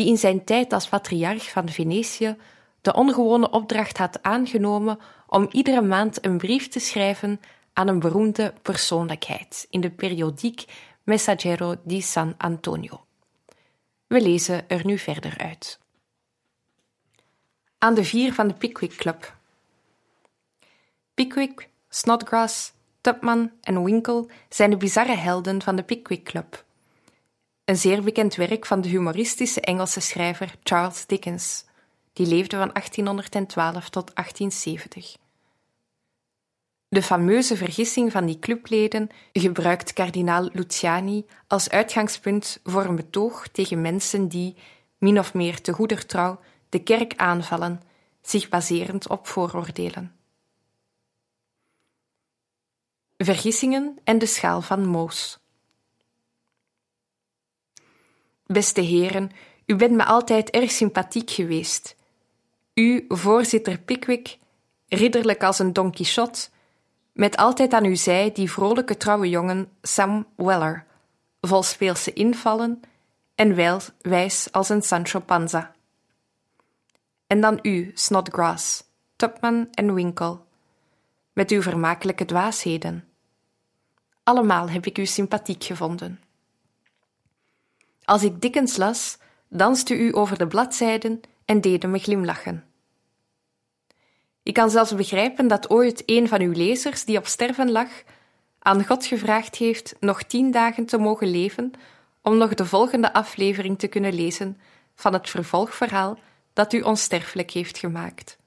die in zijn tijd als patriarch van Venetië de ongewone opdracht had aangenomen om iedere maand een brief te schrijven aan een beroemde persoonlijkheid in de periodiek Messaggero di San Antonio. We lezen er nu verder uit. Aan de vier van de Pickwick Club. Pickwick, Snodgrass, Tubman en Winkle zijn de bizarre helden van de Pickwick Club. Een zeer bekend werk van de humoristische Engelse schrijver Charles Dickens, die leefde van 1812 tot 1870. De fameuze vergissing van die clubleden gebruikt kardinaal Luciani als uitgangspunt voor een betoog tegen mensen die, min of meer te goeder trouw, de kerk aanvallen, zich baserend op vooroordelen. Vergissingen en de schaal van Moos. Beste heren, u bent me altijd erg sympathiek geweest. U, voorzitter Pickwick, ridderlijk als een Don Quixote, met altijd aan uw zij die vrolijke trouwe jongen Sam Weller, vol speelse invallen en wel wijs als een Sancho Panza. En dan u, Snodgrass, Tupman en Winkle, met uw vermakelijke dwaasheden. Allemaal heb ik u sympathiek gevonden. Als ik Dickens las, danste u over de bladzijden en deden me glimlachen. Ik kan zelfs begrijpen dat ooit een van uw lezers, die op sterven lag, aan God gevraagd heeft nog tien dagen te mogen leven om nog de volgende aflevering te kunnen lezen van het vervolgverhaal dat u onsterfelijk heeft gemaakt.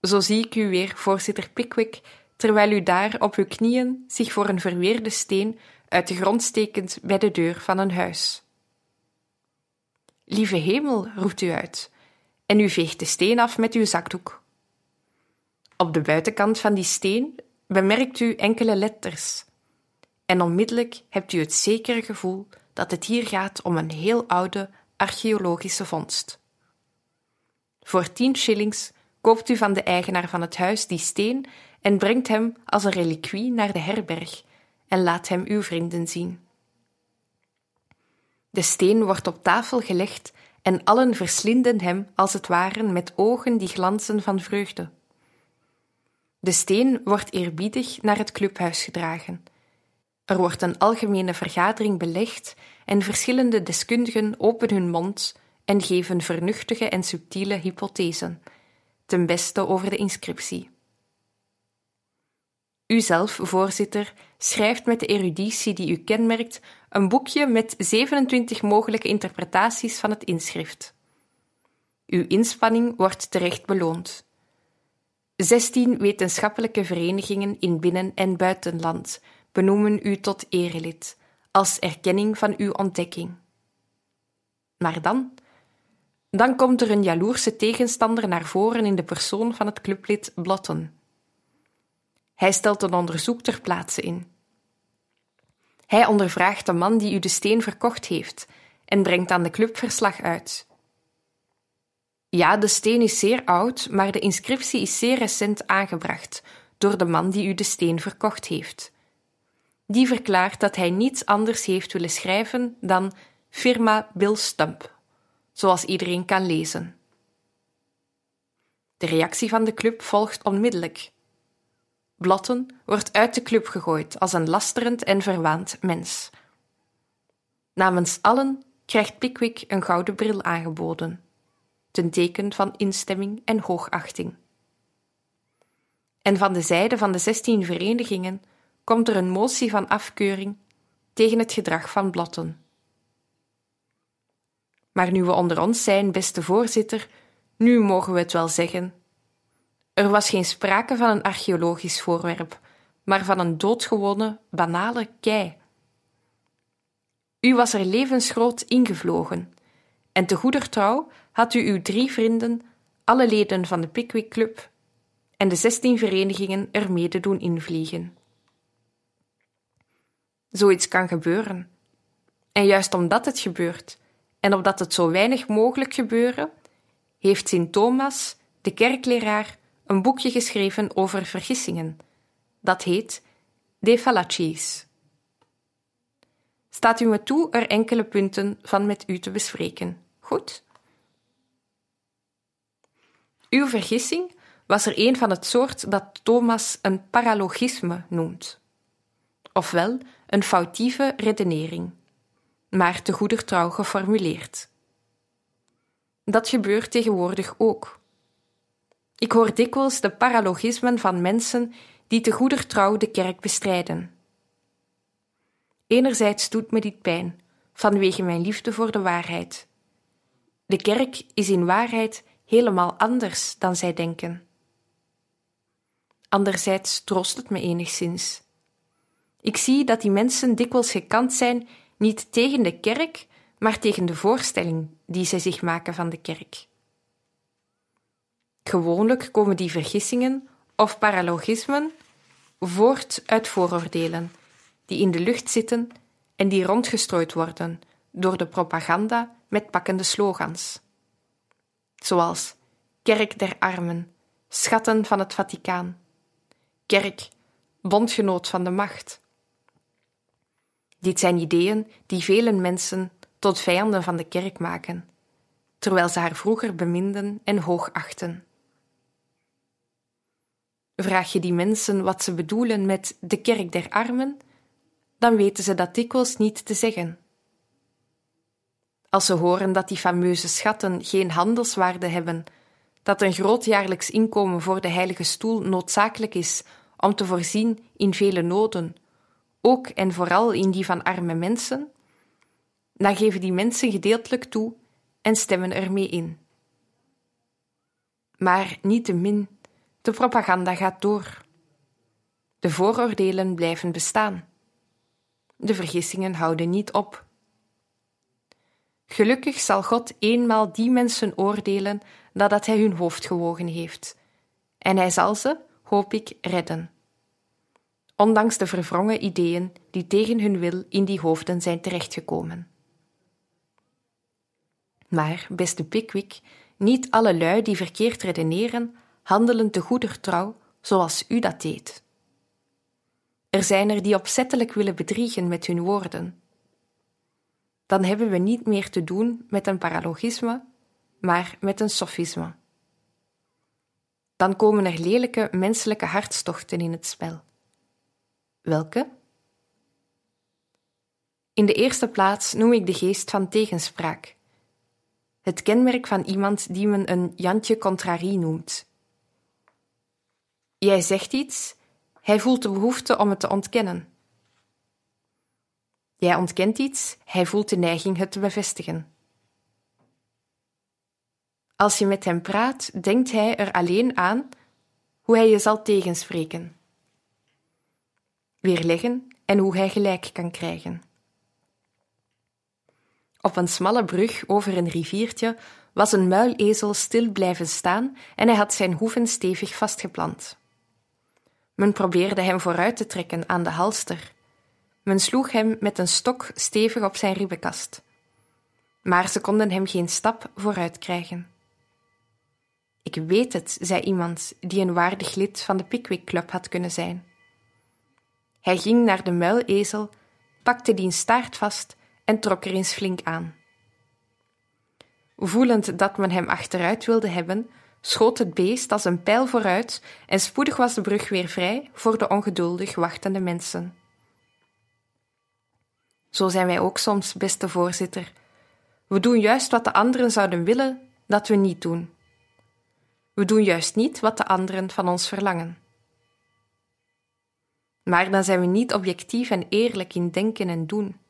Zo zie ik u weer, voorzitter Pickwick, terwijl u daar op uw knieën zich voor een verweerde steen uit de grond stekend bij de deur van een huis. Lieve hemel, roept u uit, en u veegt de steen af met uw zakdoek. Op de buitenkant van die steen bemerkt u enkele letters, en onmiddellijk hebt u het zekere gevoel dat het hier gaat om een heel oude archeologische vondst. Voor tien shillings koopt u van de eigenaar van het huis die steen en brengt hem als een reliquie naar de herberg en laat hem uw vrienden zien. De steen wordt op tafel gelegd en allen verslinden hem als het ware met ogen die glanzen van vreugde. De steen wordt eerbiedig naar het clubhuis gedragen. Er wordt een algemene vergadering belegd en verschillende deskundigen openen hun mond en geven vernuchtige en subtiele hypothesen, ten beste over de inscriptie. U zelf, voorzitter, schrijft met de eruditie die u kenmerkt een boekje met 27 mogelijke interpretaties van het inschrift. Uw inspanning wordt terecht beloond. 16 wetenschappelijke verenigingen in binnen- en buitenland benoemen u tot erelid, als erkenning van uw ontdekking. Maar dan? Dan komt er een jaloerse tegenstander naar voren in de persoon van het clublid Blotten. Hij stelt een onderzoek ter plaatse in. Hij ondervraagt de man die u de steen verkocht heeft en brengt aan de club verslag uit. Ja, de steen is zeer oud, maar de inscriptie is zeer recent aangebracht door de man die u de steen verkocht heeft. Die verklaart dat hij niets anders heeft willen schrijven dan firma Bill Stump, zoals iedereen kan lezen. De reactie van de club volgt onmiddellijk. Blotten wordt uit de club gegooid als een lasterend en verwaand mens. Namens allen krijgt Pickwick een gouden bril aangeboden. ten teken van instemming en hoogachting. En van de zijde van de zestien verenigingen komt er een motie van afkeuring tegen het gedrag van Blotten. Maar nu we onder ons zijn, beste voorzitter, nu mogen we het wel zeggen. Er was geen sprake van een archeologisch voorwerp, maar van een doodgewone, banale kei. U was er levensgroot ingevlogen, en te goeder trouw had u uw drie vrienden, alle leden van de Pickwick Club en de zestien verenigingen er mede doen invliegen. Zoiets kan gebeuren. En juist omdat het gebeurt, en opdat het zo weinig mogelijk gebeuren, heeft Sint Thomas, de kerkleraar, een boekje geschreven over vergissingen. Dat heet De Fallacies. Staat u me toe er enkele punten van met u te bespreken? Goed? Uw vergissing was er een van het soort dat Thomas een paralogisme noemt, ofwel een foutieve redenering, maar te goeder trouw geformuleerd. Dat gebeurt tegenwoordig ook. Ik hoor dikwijls de paralogismen van mensen die te goeder trouw de kerk bestrijden. Enerzijds doet me dit pijn, vanwege mijn liefde voor de waarheid. De kerk is in waarheid helemaal anders dan zij denken. Anderzijds troost het me enigszins. Ik zie dat die mensen dikwijls gekant zijn niet tegen de kerk, maar tegen de voorstelling die zij zich maken van de kerk. Gewoonlijk komen die vergissingen of paralogismen voort uit vooroordelen die in de lucht zitten en die rondgestrooid worden door de propaganda met pakkende slogans. Zoals Kerk der Armen, Schatten van het Vaticaan, Kerk, bondgenoot van de macht. Dit zijn ideeën die vele mensen tot vijanden van de kerk maken, terwijl ze haar vroeger beminden en hoogachten. Vraag je die mensen wat ze bedoelen met de kerk der armen, dan weten ze dat dikwijls niet te zeggen. Als ze horen dat die fameuze schatten geen handelswaarde hebben, dat een groot jaarlijks inkomen voor de heilige stoel noodzakelijk is om te voorzien in vele noden, ook en vooral in die van arme mensen, dan geven die mensen gedeeltelijk toe en stemmen ermee in. Maar niettemin, de propaganda gaat door. De vooroordelen blijven bestaan. De vergissingen houden niet op. Gelukkig zal God eenmaal die mensen oordelen nadat hij hun hoofd gewogen heeft, en hij zal ze, hoop ik, redden. Ondanks de verwrongen ideeën die tegen hun wil in die hoofden zijn terechtgekomen. Maar, beste Pickwick, niet alle lui die verkeerd redeneren, handelen te goeder trouw zoals u dat deed. Er zijn er die opzettelijk willen bedriegen met hun woorden. Dan hebben we niet meer te doen met een paralogisme, maar met een sofisme. Dan komen er lelijke menselijke hartstochten in het spel. Welke? In de eerste plaats noem ik de geest van tegenspraak, het kenmerk van iemand die men een Jantje contrarie noemt. Jij zegt iets, hij voelt de behoefte om het te ontkennen. Jij ontkent iets, hij voelt de neiging het te bevestigen. Als je met hem praat, denkt hij er alleen aan hoe hij je zal tegenspreken, weerleggen en hoe hij gelijk kan krijgen. Op een smalle brug over een riviertje was een muilezel stil blijven staan en hij had zijn hoeven stevig vastgeplant. Men probeerde hem vooruit te trekken aan de halster. Men sloeg hem met een stok stevig op zijn ribbenkast. Maar ze konden hem geen stap vooruit krijgen. Ik weet het, zei iemand die een waardig lid van de Pickwick Club had kunnen zijn. Hij ging naar de muilezel, pakte diens staart vast en trok er eens flink aan. Voelend dat men hem achteruit wilde hebben, schoot het beest als een pijl vooruit en spoedig was de brug weer vrij voor de ongeduldig wachtende mensen. Zo zijn wij ook soms, beste voorzitter. We doen juist wat de anderen zouden willen, dat we niet doen. We doen juist niet wat de anderen van ons verlangen. Maar dan zijn we niet objectief en eerlijk in denken en doen.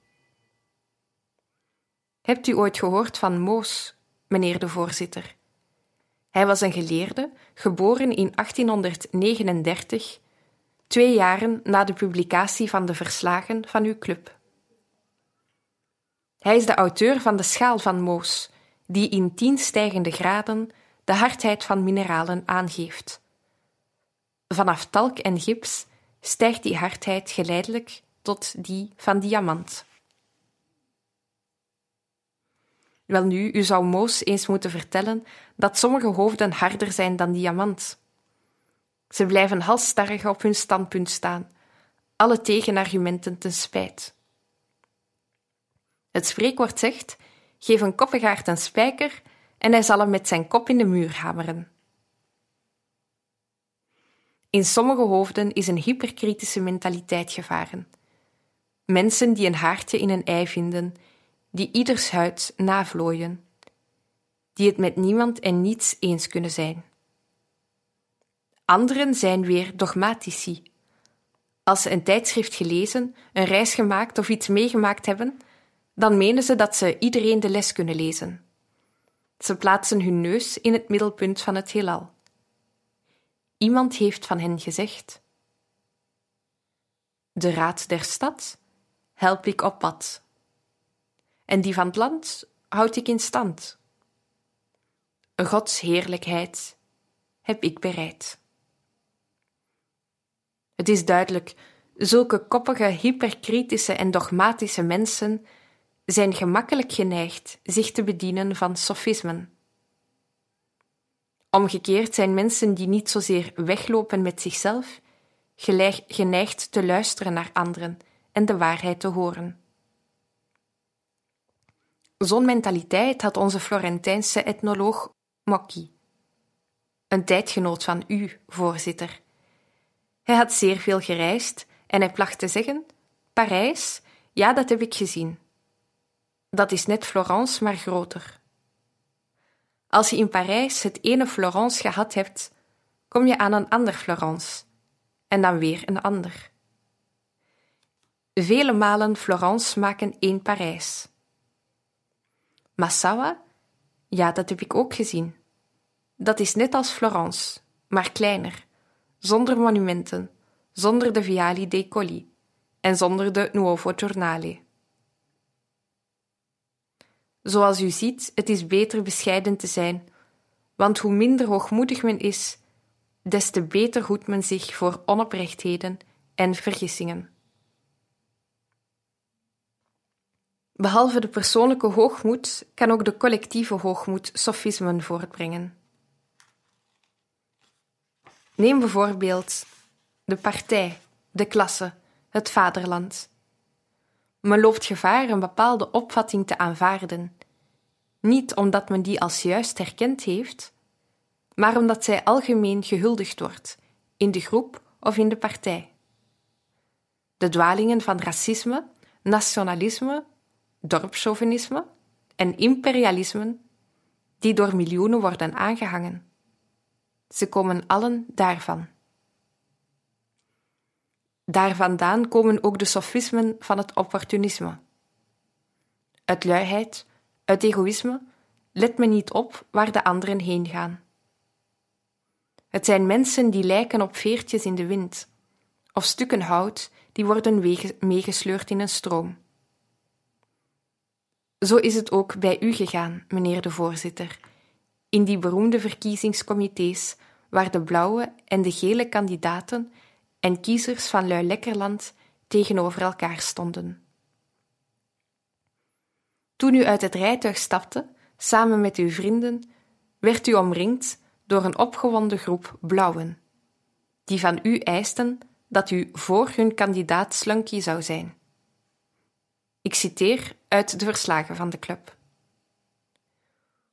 Hebt u ooit gehoord van Moos, meneer de voorzitter? Hij was een geleerde, geboren in 1839, twee jaren na de publicatie van de verslagen van uw club. Hij is de auteur van de schaal van Moos, die in tien stijgende graden de hardheid van mineralen aangeeft. Vanaf talk en gips stijgt die hardheid geleidelijk tot die van diamant. Welnu, u zou Moos eens moeten vertellen dat sommige hoofden harder zijn dan diamant. Ze blijven halsstarrig op hun standpunt staan, alle tegenargumenten ten spijt. Het spreekwoord zegt: geef een koppegaard een spijker en hij zal hem met zijn kop in de muur hameren. In sommige hoofden is een hyperkritische mentaliteit gevaren. Mensen die een haartje in een ei vinden, die ieders huid navlooien, die het met niemand en niets eens kunnen zijn. Anderen zijn weer dogmatici. Als ze een tijdschrift gelezen, een reis gemaakt of iets meegemaakt hebben, dan menen ze dat ze iedereen de les kunnen lezen. Ze plaatsen hun neus in het middelpunt van het heelal. Iemand heeft van hen gezegd: De raad der stad help ik op pad, en die van het land houd ik in stand. Gods heerlijkheid heb ik bereid. Het is duidelijk, zulke koppige, hyperkritische en dogmatische mensen zijn gemakkelijk geneigd zich te bedienen van sofismen. Omgekeerd zijn mensen die niet zozeer weglopen met zichzelf, geneigd te luisteren naar anderen en de waarheid te horen. Zo'n mentaliteit had onze Florentijnse etnoloog Mocchi, een tijdgenoot van u, voorzitter. Hij had zeer veel gereisd en hij placht te zeggen: Parijs, ja, dat heb ik gezien. Dat is net Florence, maar groter. Als je in Parijs het ene Florence gehad hebt, kom je aan een ander Florence en dan weer een ander. Vele malen Florence maken één Parijs. Massawa? Ja, dat heb ik ook gezien. Dat is net als Florence, maar kleiner, zonder monumenten, zonder de Viali dei Colli en zonder de Nuovo Giornale. Zoals u ziet, het is beter bescheiden te zijn, want hoe minder hoogmoedig men is, des te beter hoedt men zich voor onoprechtheden en vergissingen. Behalve de persoonlijke hoogmoed kan ook de collectieve hoogmoed sofismen voortbrengen. Neem bijvoorbeeld de partij, de klasse, het vaderland. Men loopt gevaar een bepaalde opvatting te aanvaarden, niet omdat men die als juist herkend heeft, maar omdat zij algemeen gehuldigd wordt, in de groep of in de partij. De dwalingen van racisme, nationalisme, dorpschauvinisme en imperialisme, die door miljoenen worden aangehangen. Ze komen allen daarvan. Daar vandaan komen ook de sofismen van het opportunisme. Uit luiheid, uit egoïsme, let men niet op waar de anderen heen gaan. Het zijn mensen die lijken op veertjes in de wind, of stukken hout die worden meegesleurd in een stroom. Zo is het ook bij u gegaan, meneer de voorzitter, in die beroemde verkiezingscomité's waar de blauwe en de gele kandidaten en kiezers van Luilekkerland tegenover elkaar stonden. Toen u uit het rijtuig stapte, samen met uw vrienden, werd u omringd door een opgewonden groep blauwen, die van u eisten dat u voor hun kandidaat Slunky zou zijn. Ik citeer uit de verslagen van de club.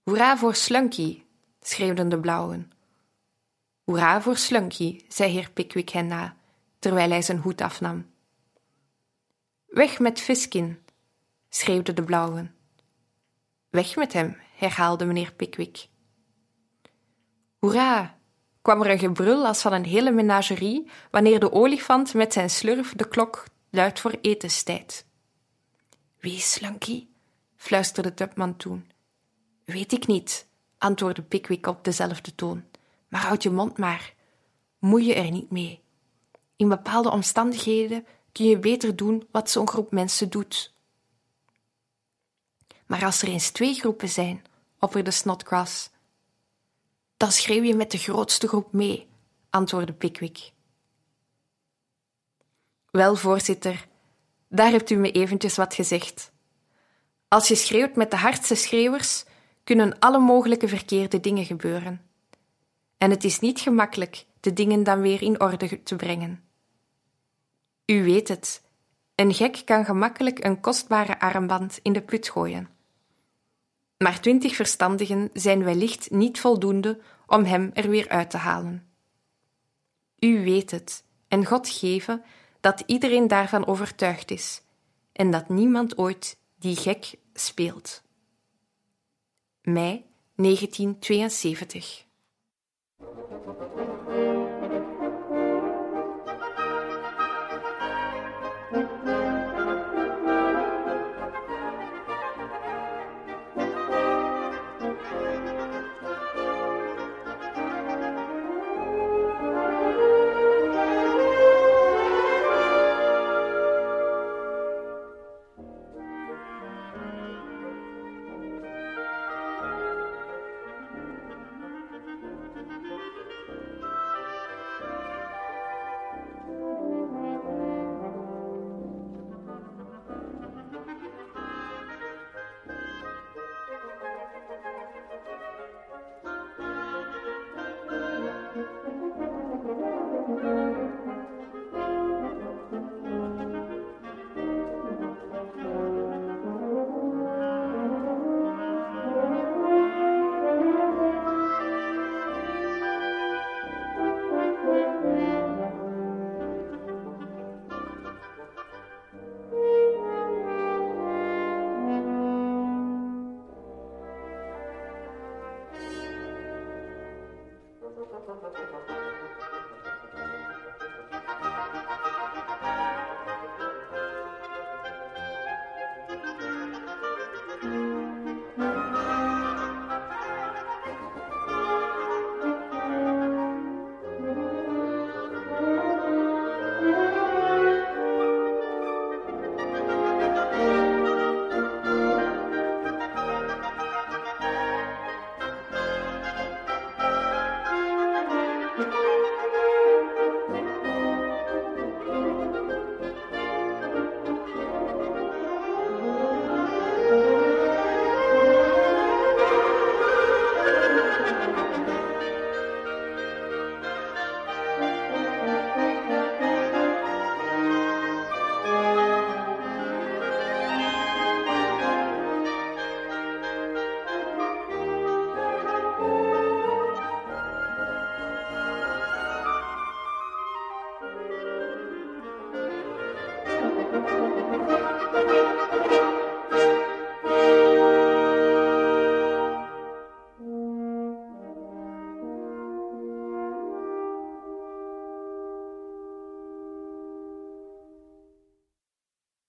Hoera voor Slunky, schreeuwden de blauwen. Hoera voor Slunky, zei heer Pickwick hen na, terwijl hij zijn hoed afnam. Weg met Fiskin, schreeuwden de blauwen. Weg met hem, herhaalde meneer Pickwick. Hoera! kwam er een gebrul als van een hele menagerie wanneer de olifant met zijn slurf de klok luidt voor etenstijd. Wie is Slunky? fluisterde toen. Weet ik niet, antwoordde Pickwick op dezelfde toon. Maar houd je mond maar. Moei je er niet mee. In bepaalde omstandigheden kun je beter doen wat zo'n groep mensen doet. Maar als er eens twee groepen zijn, opperde Snodgrass. Dan schreeuw je met de grootste groep mee, antwoordde Pickwick. Wel, voorzitter, daar hebt u me eventjes wat gezegd. Als je schreeuwt met de hardste schreeuwers, kunnen alle mogelijke verkeerde dingen gebeuren. En het is niet gemakkelijk de dingen dan weer in orde te brengen. U weet het, een gek kan gemakkelijk een kostbare armband in de put gooien. Maar twintig verstandigen zijn wellicht niet voldoende om hem er weer uit te halen. U weet het, en God geven dat iedereen daarvan overtuigd is, en dat niemand ooit die gek speelt. Mei 1972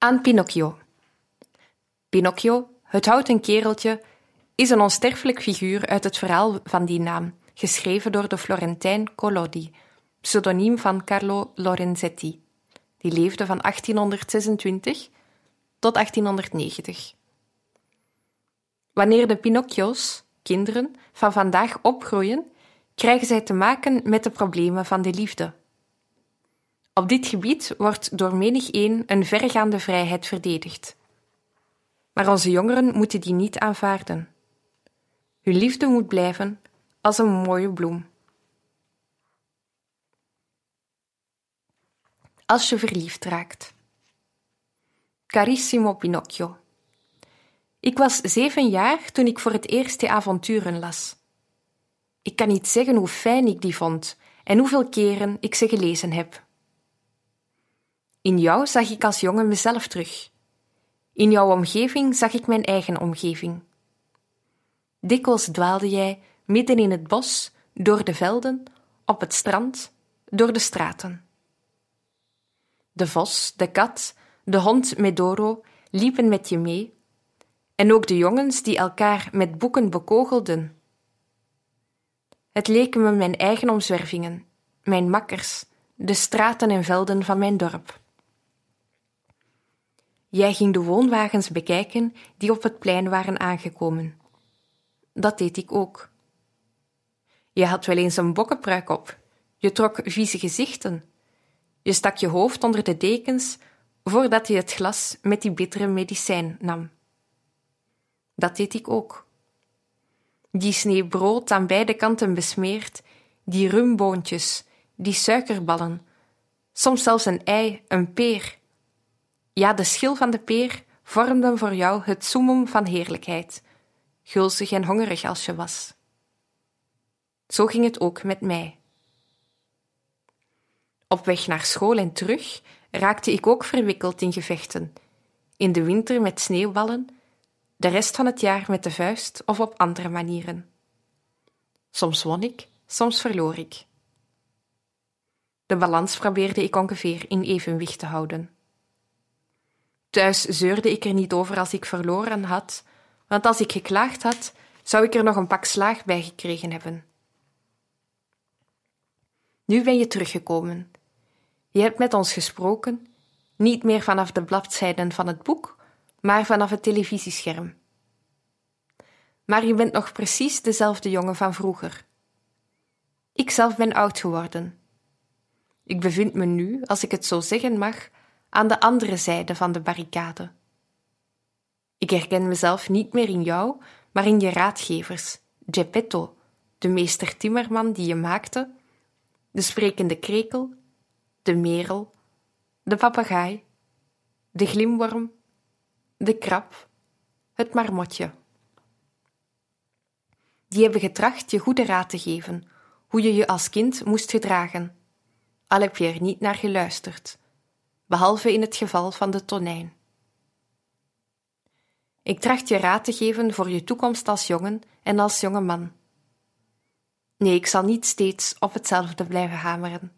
aan Pinocchio. Pinocchio, het houten kereltje, is een onsterfelijk figuur uit het verhaal van die naam, geschreven door de Florentijn Collodi, pseudoniem van Carlo Lorenzetti. Die leefde van 1826 tot 1890. Wanneer de Pinocchio's, kinderen, van vandaag opgroeien, krijgen zij te maken met de problemen van de liefde. Op dit gebied wordt door menig een een verregaande vrijheid verdedigd. Maar onze jongeren moeten die niet aanvaarden. Hun liefde moet blijven als een mooie bloem. Als je verliefd raakt. Carissimo Pinocchio. Ik was zeven jaar toen ik voor het eerst de avonturen las. Ik kan niet zeggen hoe fijn ik die vond en hoeveel keren ik ze gelezen heb. In jou zag ik als jongen mezelf terug. In jouw omgeving zag ik mijn eigen omgeving. Dikwijls dwaalde jij midden in het bos door de velden, op het strand, door de straten. De vos, de kat, de hond Medoro liepen met je mee, en ook de jongens die elkaar met boeken bekogelden. Het leken me mijn eigen omzwervingen, mijn makkers, de straten en velden van mijn dorp. Jij ging de woonwagens bekijken die op het plein waren aangekomen. Dat deed ik ook. Je had wel eens een bokkenpruik op, je trok vieze gezichten, je stak je hoofd onder de dekens voordat je het glas met die bittere medicijn nam. Dat deed ik ook. Die snee brood aan beide kanten besmeerd, die rumboontjes, die suikerballen, soms zelfs een ei, een peer. Ja, de schil van de peer vormden voor jou het summum van heerlijkheid, gulzig en hongerig als je was. Zo ging het ook met mij. Op weg naar school en terug raakte ik ook verwikkeld in gevechten, in de winter met sneeuwballen, de rest van het jaar met de vuist of op andere manieren. Soms won ik, soms verloor ik. De balans probeerde ik ongeveer in evenwicht te houden. Thuis zeurde ik er niet over als ik verloren had, want als ik geklaagd had, zou ik er nog een pak slaag bij gekregen hebben. Nu ben je teruggekomen. Je hebt met ons gesproken, niet meer vanaf de bladzijden van het boek, maar vanaf het televisiescherm. Maar je bent nog precies dezelfde jongen van vroeger. Ik zelf ben oud geworden. Ik bevind me nu, als ik het zo zeggen mag, aan de andere zijde van de barricade. Ik herken mezelf niet meer in jou, maar in je raadgevers, Geppetto, de meester timmerman die je maakte, de sprekende krekel, de merel, de papegaai, de glimworm, de krab, het marmotje. Die hebben getracht je goede raad te geven, hoe je je als kind moest gedragen, al heb je er niet naar geluisterd, behalve in het geval van de tonijn. Ik tracht je raad te geven voor je toekomst als jongen en als jonge man. Nee, ik zal niet steeds op hetzelfde blijven hameren.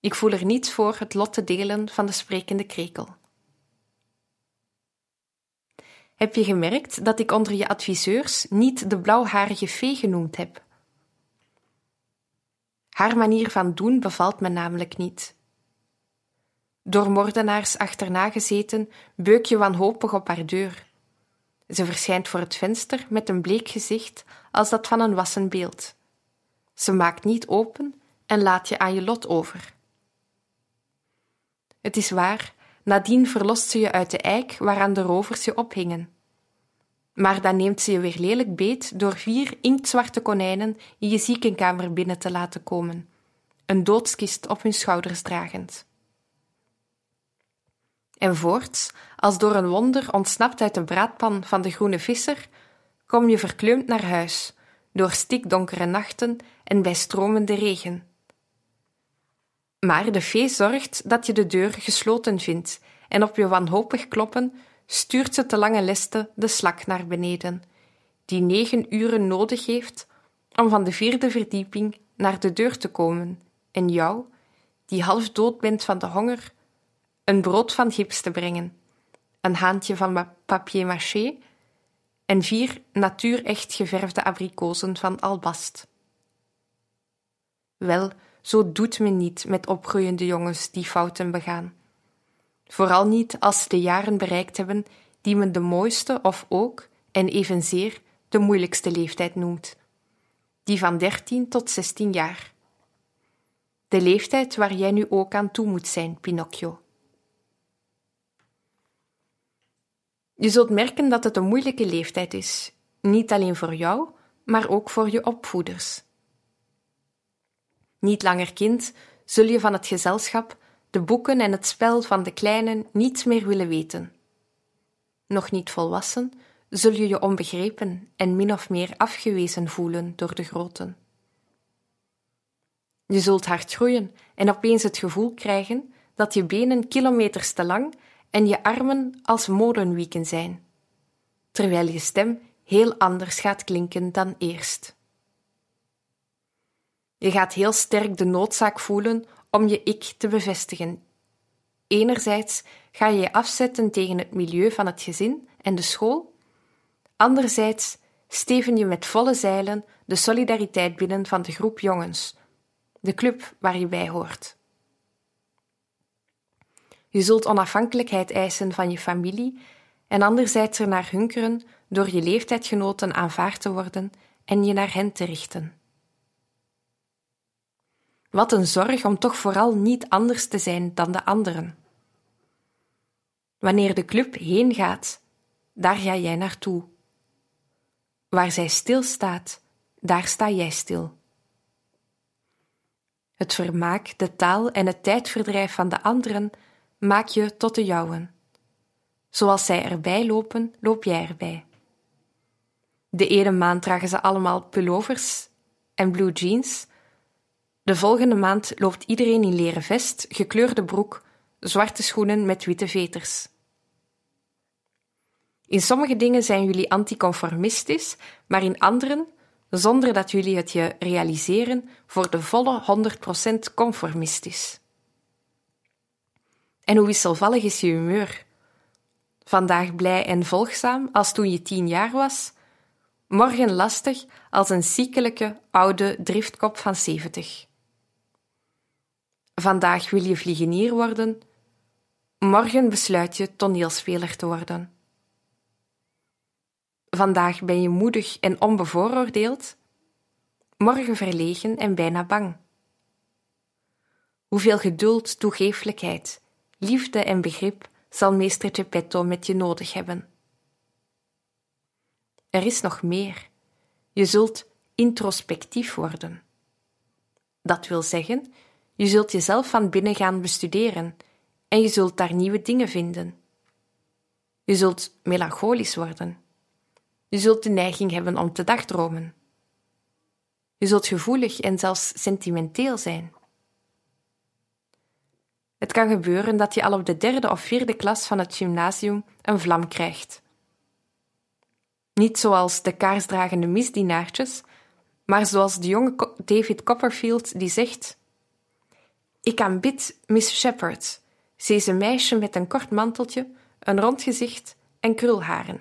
Ik voel er niets voor het lot te delen van de sprekende krekel. Heb je gemerkt dat ik onder je adviseurs niet de blauwharige vee genoemd heb? Haar manier van doen bevalt me namelijk niet. Door moordenaars achterna gezeten, beuk je wanhopig op haar deur. Ze verschijnt voor het venster met een bleek gezicht als dat van een wassen beeld. Ze maakt niet open en laat je aan je lot over. Het is waar, nadien verlost ze je uit de eik waaraan de rovers je ophingen. Maar dan neemt ze je weer lelijk beet door vier inktzwarte konijnen in je ziekenkamer binnen te laten komen, een doodskist op hun schouders dragend. En voorts, als door een wonder ontsnapt uit de braadpan van de groene visser, kom je verkleumd naar huis, door stikdonkere nachten en bij stromende regen. Maar de fee zorgt dat je de deur gesloten vindt, en op je wanhopig kloppen stuurt ze te lange leste de slak naar beneden, die negen uren nodig heeft om van de vierde verdieping naar de deur te komen en jou, die half dood bent van de honger, een brood van gips te brengen, een haantje van papier maché en vier natuurecht geverfde abrikozen van albast. Wel, zo doet men niet met opgroeiende jongens die fouten begaan. Vooral niet als ze de jaren bereikt hebben die men de mooiste of ook, en evenzeer, de moeilijkste leeftijd noemt. Die van 13 tot 16 jaar. De leeftijd waar jij nu ook aan toe moet zijn, Pinocchio. Je zult merken dat het een moeilijke leeftijd is, niet alleen voor jou, maar ook voor je opvoeders. Niet langer kind, zul je van het gezelschap, de boeken en het spel van de kleinen niets meer willen weten. Nog niet volwassen, zul je je onbegrepen en min of meer afgewezen voelen door de groten. Je zult hard groeien en opeens het gevoel krijgen dat je benen kilometers te lang en je armen als molenwieken zijn, terwijl je stem heel anders gaat klinken dan eerst. Je gaat heel sterk de noodzaak voelen om je ik te bevestigen. Enerzijds ga je je afzetten tegen het milieu van het gezin en de school, anderzijds steven je met volle zeilen de solidariteit binnen van de groep jongens, de club waar je bij hoort. Je zult onafhankelijkheid eisen van je familie en anderzijds er naar hunkeren door je leeftijdgenoten aanvaard te worden en je naar hen te richten. Wat een zorg om toch vooral niet anders te zijn dan de anderen. Wanneer de club heen gaat, daar ga jij naartoe. Waar zij stilstaat, daar sta jij stil. Het vermaak, de taal en het tijdverdrijf van de anderen maak je tot de jouwen. Zoals zij erbij lopen, loop jij erbij. De ene maand dragen ze allemaal pullovers en blue jeans. De volgende maand loopt iedereen in leren vest, gekleurde broek, zwarte schoenen met witte veters. In sommige dingen zijn jullie anticonformistisch, maar in anderen, zonder dat jullie het je realiseren, voor de volle 100% conformistisch. En hoe wisselvallig is je humeur? Vandaag blij en volgzaam als toen je tien jaar was, morgen lastig als een ziekelijke oude driftkop van zeventig. Vandaag wil je vliegenier worden, morgen besluit je toneelspeler te worden. Vandaag ben je moedig en onbevooroordeeld, morgen verlegen en bijna bang. Hoeveel geduld, toegeeflijkheid, liefde en begrip zal meester Geppetto met je nodig hebben. Er is nog meer. Je zult introspectief worden. Dat wil zeggen, je zult jezelf van binnen gaan bestuderen en je zult daar nieuwe dingen vinden. Je zult melancholisch worden. Je zult de neiging hebben om te dagdromen. Je zult gevoelig en zelfs sentimenteel zijn. Het kan gebeuren dat je al op de derde of vierde klas van het gymnasium een vlam krijgt. Niet zoals de kaarsdragende misdienaartjes, maar zoals de jonge David Copperfield die zegt: Ik aanbid Miss Shepherd. Ze is een meisje met een kort manteltje, een rond gezicht en krulharen.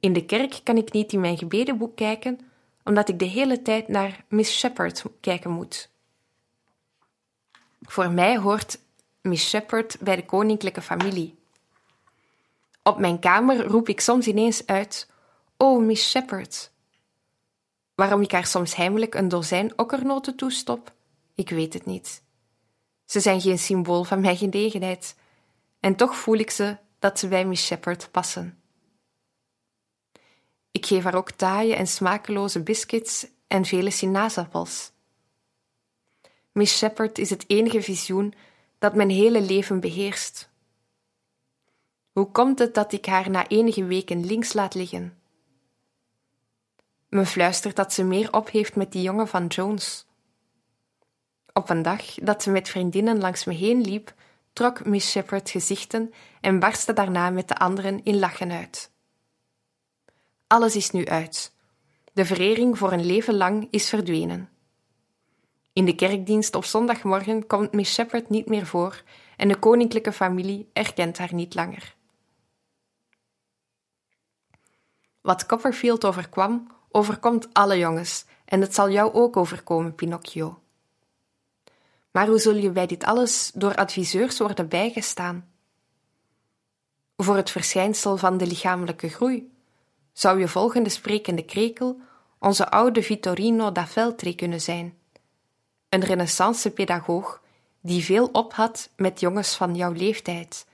In de kerk kan ik niet in mijn gebedenboek kijken, omdat ik de hele tijd naar Miss Shepherd kijken moet. Voor mij hoort Miss Shepherd bij de koninklijke familie. Op mijn kamer roep ik soms ineens uit: Oh, Miss Shepherd. Waarom ik haar soms heimelijk een dozijn okkernoten toestop, ik weet het niet. Ze zijn geen symbool van mijn genegenheid, en toch voel ik ze dat ze bij Miss Shepherd passen. Ik geef haar ook taaie en smakeloze biscuits en vele sinaasappels. Miss Shepherd is het enige visioen dat mijn hele leven beheerst. Hoe komt het dat ik haar na enige weken links laat liggen? Me fluistert dat ze meer op heeft met die jongen van Jones. Op een dag dat ze met vriendinnen langs me heen liep, trok Miss Shepherd gezichten en barstte daarna met de anderen in lachen uit. Alles is nu uit. De verering voor een leven lang is verdwenen. In de kerkdienst op zondagmorgen komt Miss Shepherd niet meer voor en de koninklijke familie erkent haar niet langer. Wat Copperfield overkwam, overkomt alle jongens en het zal jou ook overkomen, Pinocchio. Maar hoe zul je bij dit alles door adviseurs worden bijgestaan? Voor het verschijnsel van de lichamelijke groei zou je volgende sprekende krekel onze oude Vittorino da Feltri kunnen zijn een renaissance-pedagoog die veel op had met jongens van jouw leeftijd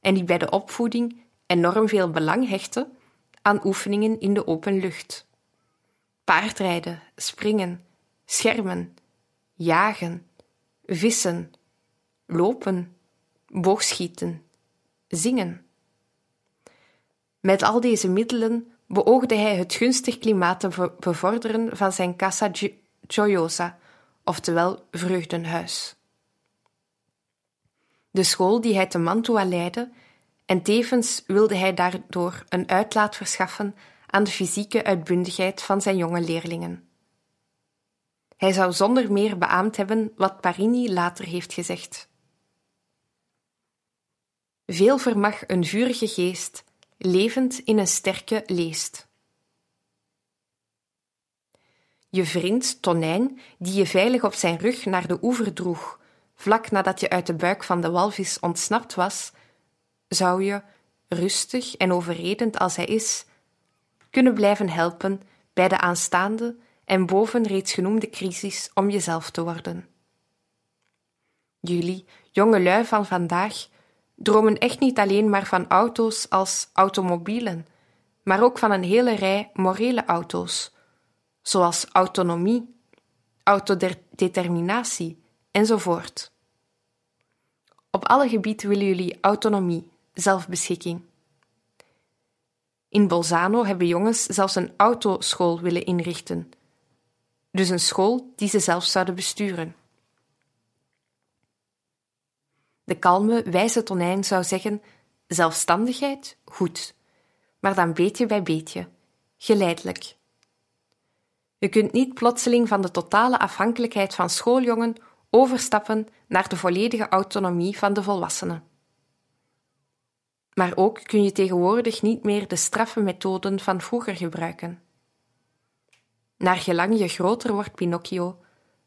en die bij de opvoeding enorm veel belang hechtte aan oefeningen in de open lucht. Paardrijden, springen, schermen, jagen, vissen, lopen, boogschieten, zingen. Met al deze middelen beoogde hij het gunstig klimaat te bevorderen van zijn Casa Gioiosa, oftewel vreugdenhuis. De school die hij te Mantua leidde, en tevens wilde hij daardoor een uitlaat verschaffen aan de fysieke uitbundigheid van zijn jonge leerlingen. Hij zou zonder meer beaamd hebben wat Parini later heeft gezegd. Veel vermag een vurige geest, levend in een sterke leest. Je vriend Tonijn, die je veilig op zijn rug naar de oever droeg, vlak nadat je uit de buik van de walvis ontsnapt was, zou je, rustig en overredend als hij is, kunnen blijven helpen bij de aanstaande en boven reeds genoemde crisis om jezelf te worden. Jullie, jonge lui van vandaag, dromen echt niet alleen maar van auto's als automobielen, maar ook van een hele rij morele auto's, zoals autonomie, autodeterminatie enzovoort. Op alle gebieden willen jullie autonomie, zelfbeschikking. In Bolzano hebben jongens zelfs een autoschool willen inrichten, dus een school die ze zelf zouden besturen. De kalme, wijze tonijn zou zeggen: zelfstandigheid, goed, maar dan beetje bij beetje, geleidelijk. Je kunt niet plotseling van de totale afhankelijkheid van schooljongen overstappen naar de volledige autonomie van de volwassenen. Maar ook kun je tegenwoordig niet meer de straffe methoden van vroeger gebruiken. Naar gelang je groter wordt, Pinocchio,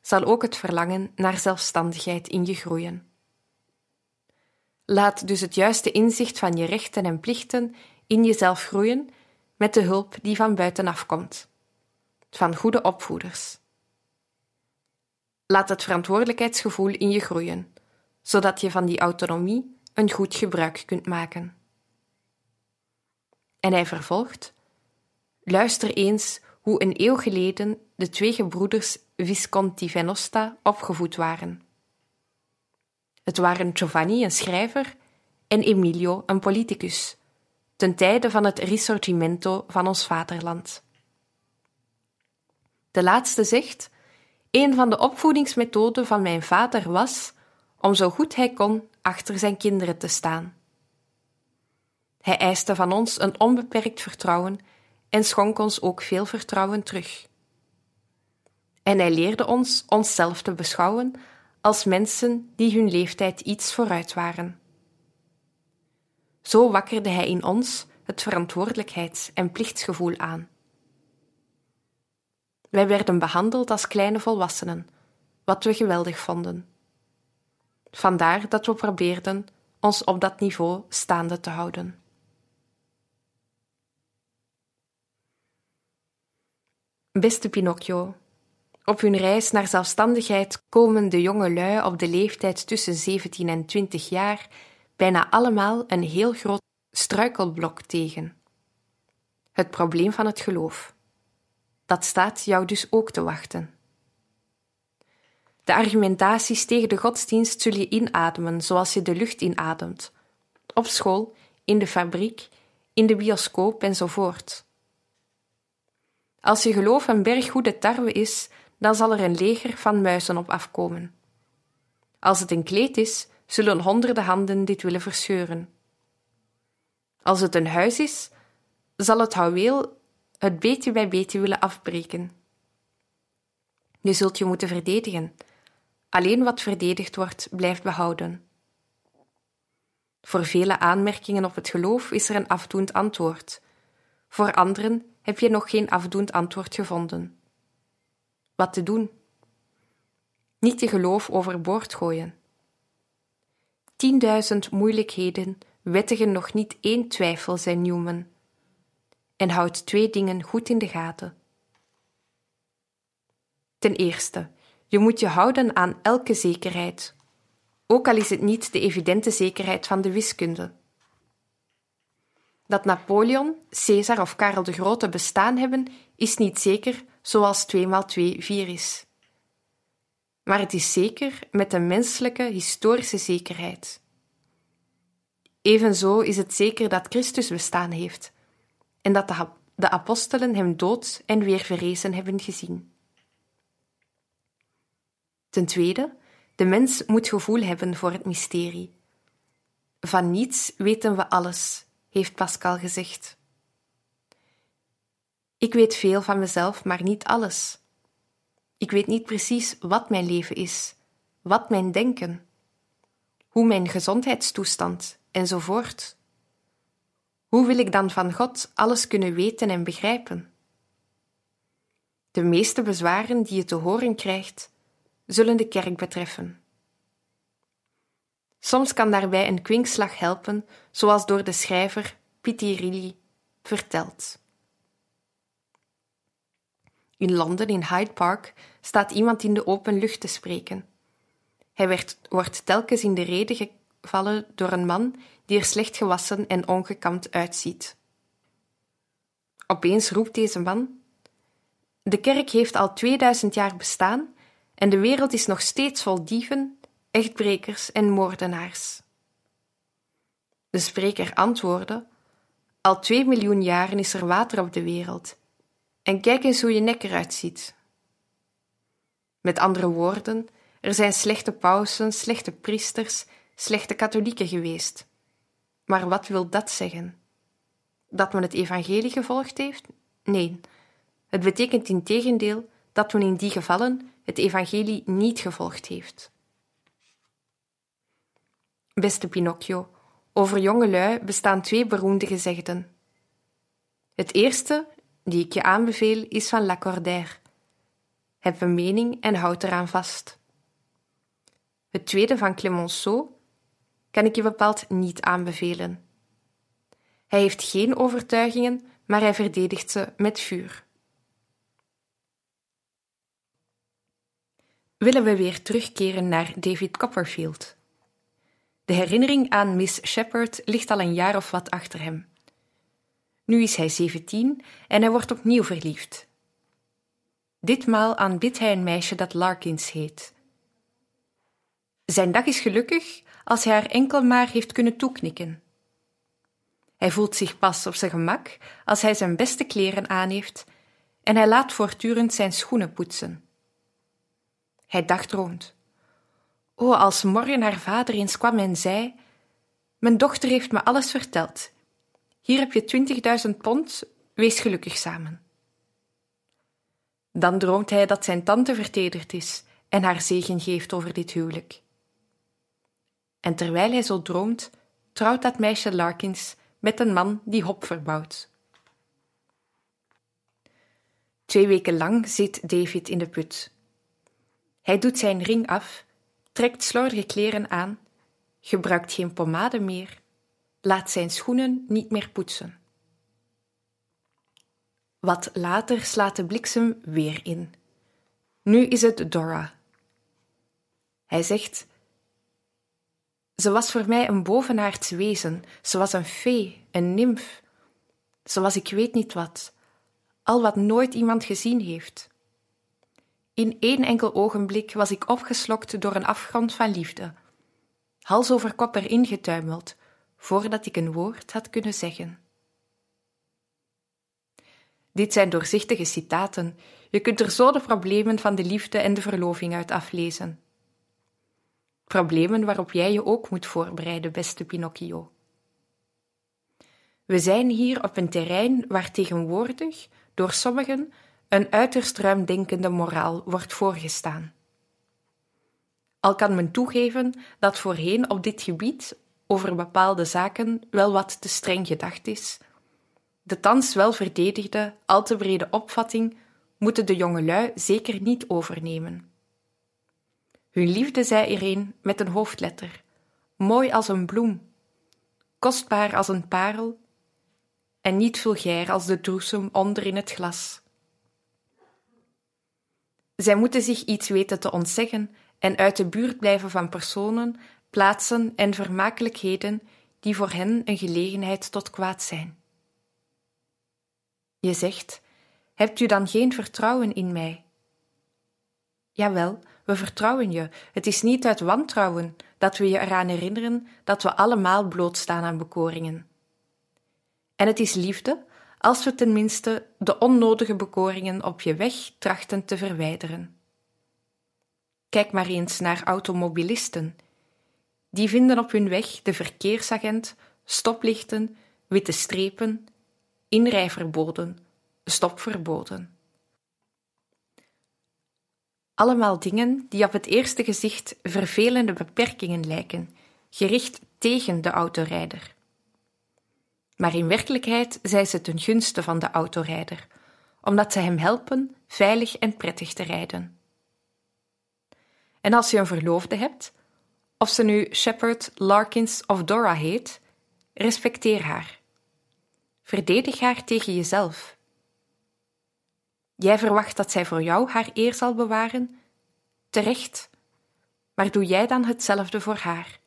zal ook het verlangen naar zelfstandigheid in je groeien. Laat dus het juiste inzicht van je rechten en plichten in jezelf groeien met de hulp die van buitenaf komt, van goede opvoeders. Laat het verantwoordelijkheidsgevoel in je groeien, zodat je van die autonomie een goed gebruik kunt maken. En hij vervolgt: Luister eens hoe een eeuw geleden de twee gebroeders Visconti Venosta opgevoed waren. Het waren Giovanni, een schrijver, en Emilio, een politicus, ten tijde van het Risorgimento van ons vaderland. De laatste zegt: Een van de opvoedingsmethoden van mijn vader was om zo goed hij kon achter zijn kinderen te staan. Hij eiste van ons een onbeperkt vertrouwen en schonk ons ook veel vertrouwen terug. En hij leerde ons onszelf te beschouwen als mensen die hun leeftijd iets vooruit waren. Zo wakkerde hij in ons het verantwoordelijkheids- en plichtsgevoel aan. Wij werden behandeld als kleine volwassenen, wat we geweldig vonden. Vandaar dat we probeerden ons op dat niveau staande te houden. Beste Pinocchio, op hun reis naar zelfstandigheid komen de jonge lui op de leeftijd tussen 17 en 20 jaar bijna allemaal een heel groot struikelblok tegen. Het probleem van het geloof. Dat staat jou dus ook te wachten. De argumentaties tegen de godsdienst zul je inademen zoals je de lucht inademt. Op school, in de fabriek, in de bioscoop enzovoort. Als je geloof een berg goede tarwe is, dan zal er een leger van muizen op afkomen. Als het een kleed is, zullen honderden handen dit willen verscheuren. Als het een huis is, zal het houweel het beetje bij beetje willen afbreken. Je zult je moeten verdedigen. Alleen wat verdedigd wordt, blijft behouden. Voor vele aanmerkingen op het geloof is er een afdoend antwoord. Voor anderen heb je nog geen afdoend antwoord gevonden. Wat te doen? Niet je geloof overboord gooien. Tienduizend moeilijkheden wettigen nog niet één twijfel, zei Newman. En houd twee dingen goed in de gaten. Ten eerste, je moet je houden aan elke zekerheid, ook al is het niet de evidente zekerheid van de wiskunde. Dat Napoleon, Caesar of Karel de Grote bestaan hebben, is niet zeker, zoals 2 maal 2 4 is. Maar het is zeker met een menselijke historische zekerheid. Evenzo is het zeker dat Christus bestaan heeft en dat de, de apostelen hem dood en weer verrezen hebben gezien. Ten tweede, de mens moet gevoel hebben voor het mysterie. Van niets weten we alles heeft Pascal gezegd. Ik weet veel van mezelf, maar niet alles. Ik weet niet precies wat mijn leven is, wat mijn denken, hoe mijn gezondheidstoestand enzovoort. Hoe wil ik dan van God alles kunnen weten en begrijpen? De meeste bezwaren die je te horen krijgt, zullen de kerk betreffen. Soms kan daarbij een kwinkslag helpen, zoals door de schrijver Pitti verteld. In Londen, in Hyde Park, staat iemand in de open lucht te spreken. Hij werd, wordt telkens in de rede gevallen door een man die er slecht gewassen en ongekamd uitziet. Opeens roept deze man: De kerk heeft al 2000 jaar bestaan en de wereld is nog steeds vol dieven, echtbrekers en moordenaars. De spreker antwoordde: Al twee miljoen jaren is er water op de wereld. En kijk eens hoe je nek eruit ziet. Met andere woorden, er zijn slechte pausen, slechte priesters, slechte katholieken geweest. Maar wat wil dat zeggen? Dat men het evangelie gevolgd heeft? Nee, het betekent in tegendeel dat men in die gevallen het evangelie niet gevolgd heeft. Beste Pinocchio, over jongelui bestaan twee beroemde gezegden. Het eerste, die ik je aanbeveel, is van Lacordaire. Heb een mening en houd eraan vast. Het tweede van Clemenceau kan ik je bepaald niet aanbevelen. Hij heeft geen overtuigingen, maar hij verdedigt ze met vuur. Willen we weer terugkeren naar David Copperfield? De herinnering aan Miss Shepherd ligt al een jaar of wat achter hem. Nu is hij zeventien en hij wordt opnieuw verliefd. Ditmaal aanbidt hij een meisje dat Larkins heet. Zijn dag is gelukkig als hij haar enkel maar heeft kunnen toeknikken. Hij voelt zich pas op zijn gemak als hij zijn beste kleren aan heeft en hij laat voortdurend zijn schoenen poetsen. Hij dagdroomt. O, als morgen haar vader eens kwam en zei: Mijn dochter heeft me alles verteld. Hier heb je twintigduizend pond, wees gelukkig samen. Dan droomt hij dat zijn tante vertederd is en haar zegen geeft over dit huwelijk. En terwijl hij zo droomt, trouwt dat meisje Larkins met een man die hop verbouwt. Twee weken lang zit David in de put. Hij doet zijn ring af, trekt slordige kleren aan, gebruikt geen pomade meer, laat zijn schoenen niet meer poetsen. Wat later slaat de bliksem weer in. Nu is het Dora. Hij zegt: Ze was voor mij een bovenaards wezen, ze was een fee, een nimf. Ze was ik weet niet wat, al wat nooit iemand gezien heeft. In één enkel ogenblik was ik opgeslokt door een afgrond van liefde, hals over kop erin getuimeld, voordat ik een woord had kunnen zeggen. Dit zijn doorzichtige citaten. Je kunt er zo de problemen van de liefde en de verloving uit aflezen. Problemen waarop jij je ook moet voorbereiden, beste Pinocchio. We zijn hier op een terrein waar tegenwoordig door sommigen een uiterst ruimdenkende moraal wordt voorgestaan. Al kan men toegeven dat voorheen op dit gebied over bepaalde zaken wel wat te streng gedacht is, de thans wel verdedigde, al te brede opvatting moeten de jongelui zeker niet overnemen. Hun liefde zij er met een hoofdletter, mooi als een bloem, kostbaar als een parel en niet vulgair als de droesem onder in het glas. Zij moeten zich iets weten te ontzeggen en uit de buurt blijven van personen, plaatsen en vermakelijkheden die voor hen een gelegenheid tot kwaad zijn. Je zegt: Hebt u dan geen vertrouwen in mij? Jawel, we vertrouwen je. Het is niet uit wantrouwen dat we je eraan herinneren dat we allemaal blootstaan aan bekoringen. En het is liefde als we tenminste de onnodige bekoringen op je weg trachten te verwijderen. Kijk maar eens naar automobilisten. Die vinden op hun weg de verkeersagent, stoplichten, witte strepen, inrijverboden, stopverboden. Allemaal dingen die op het eerste gezicht vervelende beperkingen lijken, gericht tegen de autorijder. Maar in werkelijkheid zijn ze ten gunste van de autorijder, omdat ze hem helpen veilig en prettig te rijden. En als je een verloofde hebt, of ze nu Shepard, Larkins of Dora heet, respecteer haar. Verdedig haar tegen jezelf. Jij verwacht dat zij voor jou haar eer zal bewaren? Terecht. Maar doe jij dan hetzelfde voor haar?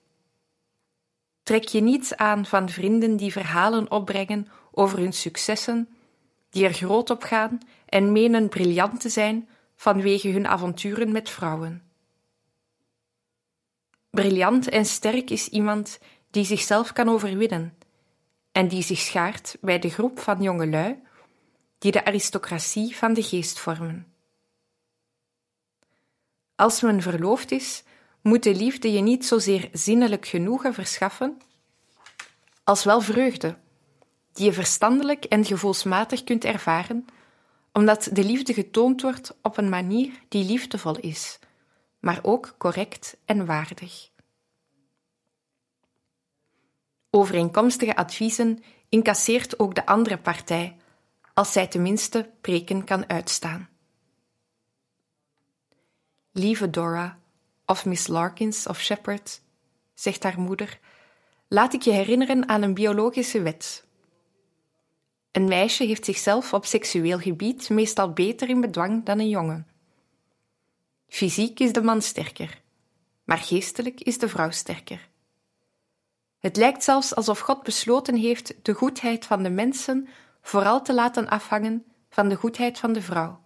Trek je niets aan van vrienden die verhalen opbrengen over hun successen, die er groot op gaan en menen briljant te zijn vanwege hun avonturen met vrouwen. Briljant en sterk is iemand die zichzelf kan overwinnen en die zich schaart bij de groep van jongelui die de aristocratie van de geest vormen. Als men verloofd is, moet de liefde je niet zozeer zinnelijk genoegen verschaffen, als wel vreugde, die je verstandelijk en gevoelsmatig kunt ervaren, omdat de liefde getoond wordt op een manier die liefdevol is, maar ook correct en waardig. Overeenkomstige adviezen incasseert ook de andere partij, als zij tenminste preken kan uitstaan. Lieve Dora, of Miss Larkins of Shepard, zegt haar moeder, laat ik je herinneren aan een biologische wet. Een meisje heeft zichzelf op seksueel gebied meestal beter in bedwang dan een jongen. Fysiek is de man sterker, maar geestelijk is de vrouw sterker. Het lijkt zelfs alsof God besloten heeft de goedheid van de mensen vooral te laten afhangen van de goedheid van de vrouw.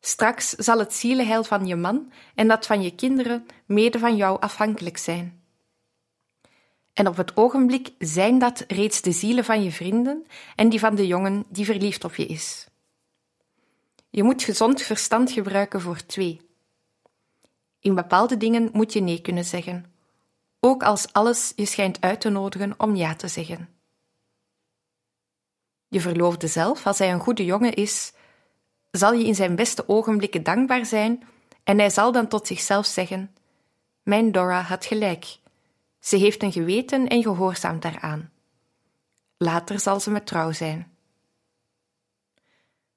Straks zal het zielenheil van je man en dat van je kinderen mede van jou afhankelijk zijn. En op het ogenblik zijn dat reeds de zielen van je vrienden en die van de jongen die verliefd op je is. Je moet gezond verstand gebruiken voor twee. In bepaalde dingen moet je nee kunnen zeggen, ook als alles je schijnt uit te nodigen om ja te zeggen. Je verloofde zelf, als hij een goede jongen is, zal je in zijn beste ogenblikken dankbaar zijn en hij zal dan tot zichzelf zeggen: Mijn Dora had gelijk. Ze heeft een geweten en gehoorzaamt daaraan. Later zal ze me trouw zijn.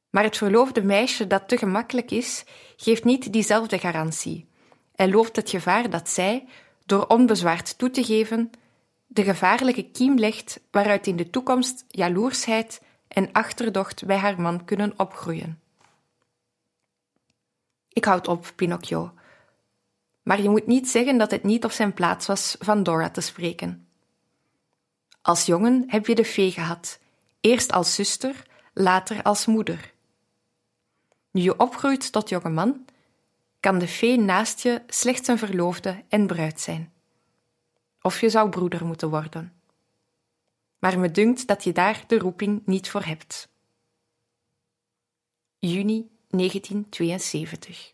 Maar het verloofde meisje dat te gemakkelijk is, geeft niet diezelfde garantie en loopt het gevaar dat zij, door onbezwaard toe te geven, de gevaarlijke kiem legt waaruit in de toekomst jaloersheid en achterdocht bij haar man kunnen opgroeien. Ik houd op, Pinocchio. Maar je moet niet zeggen dat het niet op zijn plaats was van Dora te spreken. Als jongen heb je de fee gehad, eerst als zuster, later als moeder. Nu je opgroeit tot jonge man, kan de fee naast je slechts een verloofde en bruid zijn. Of je zou broeder moeten worden. Maar me dunkt dat je daar de roeping niet voor hebt. Juni 1972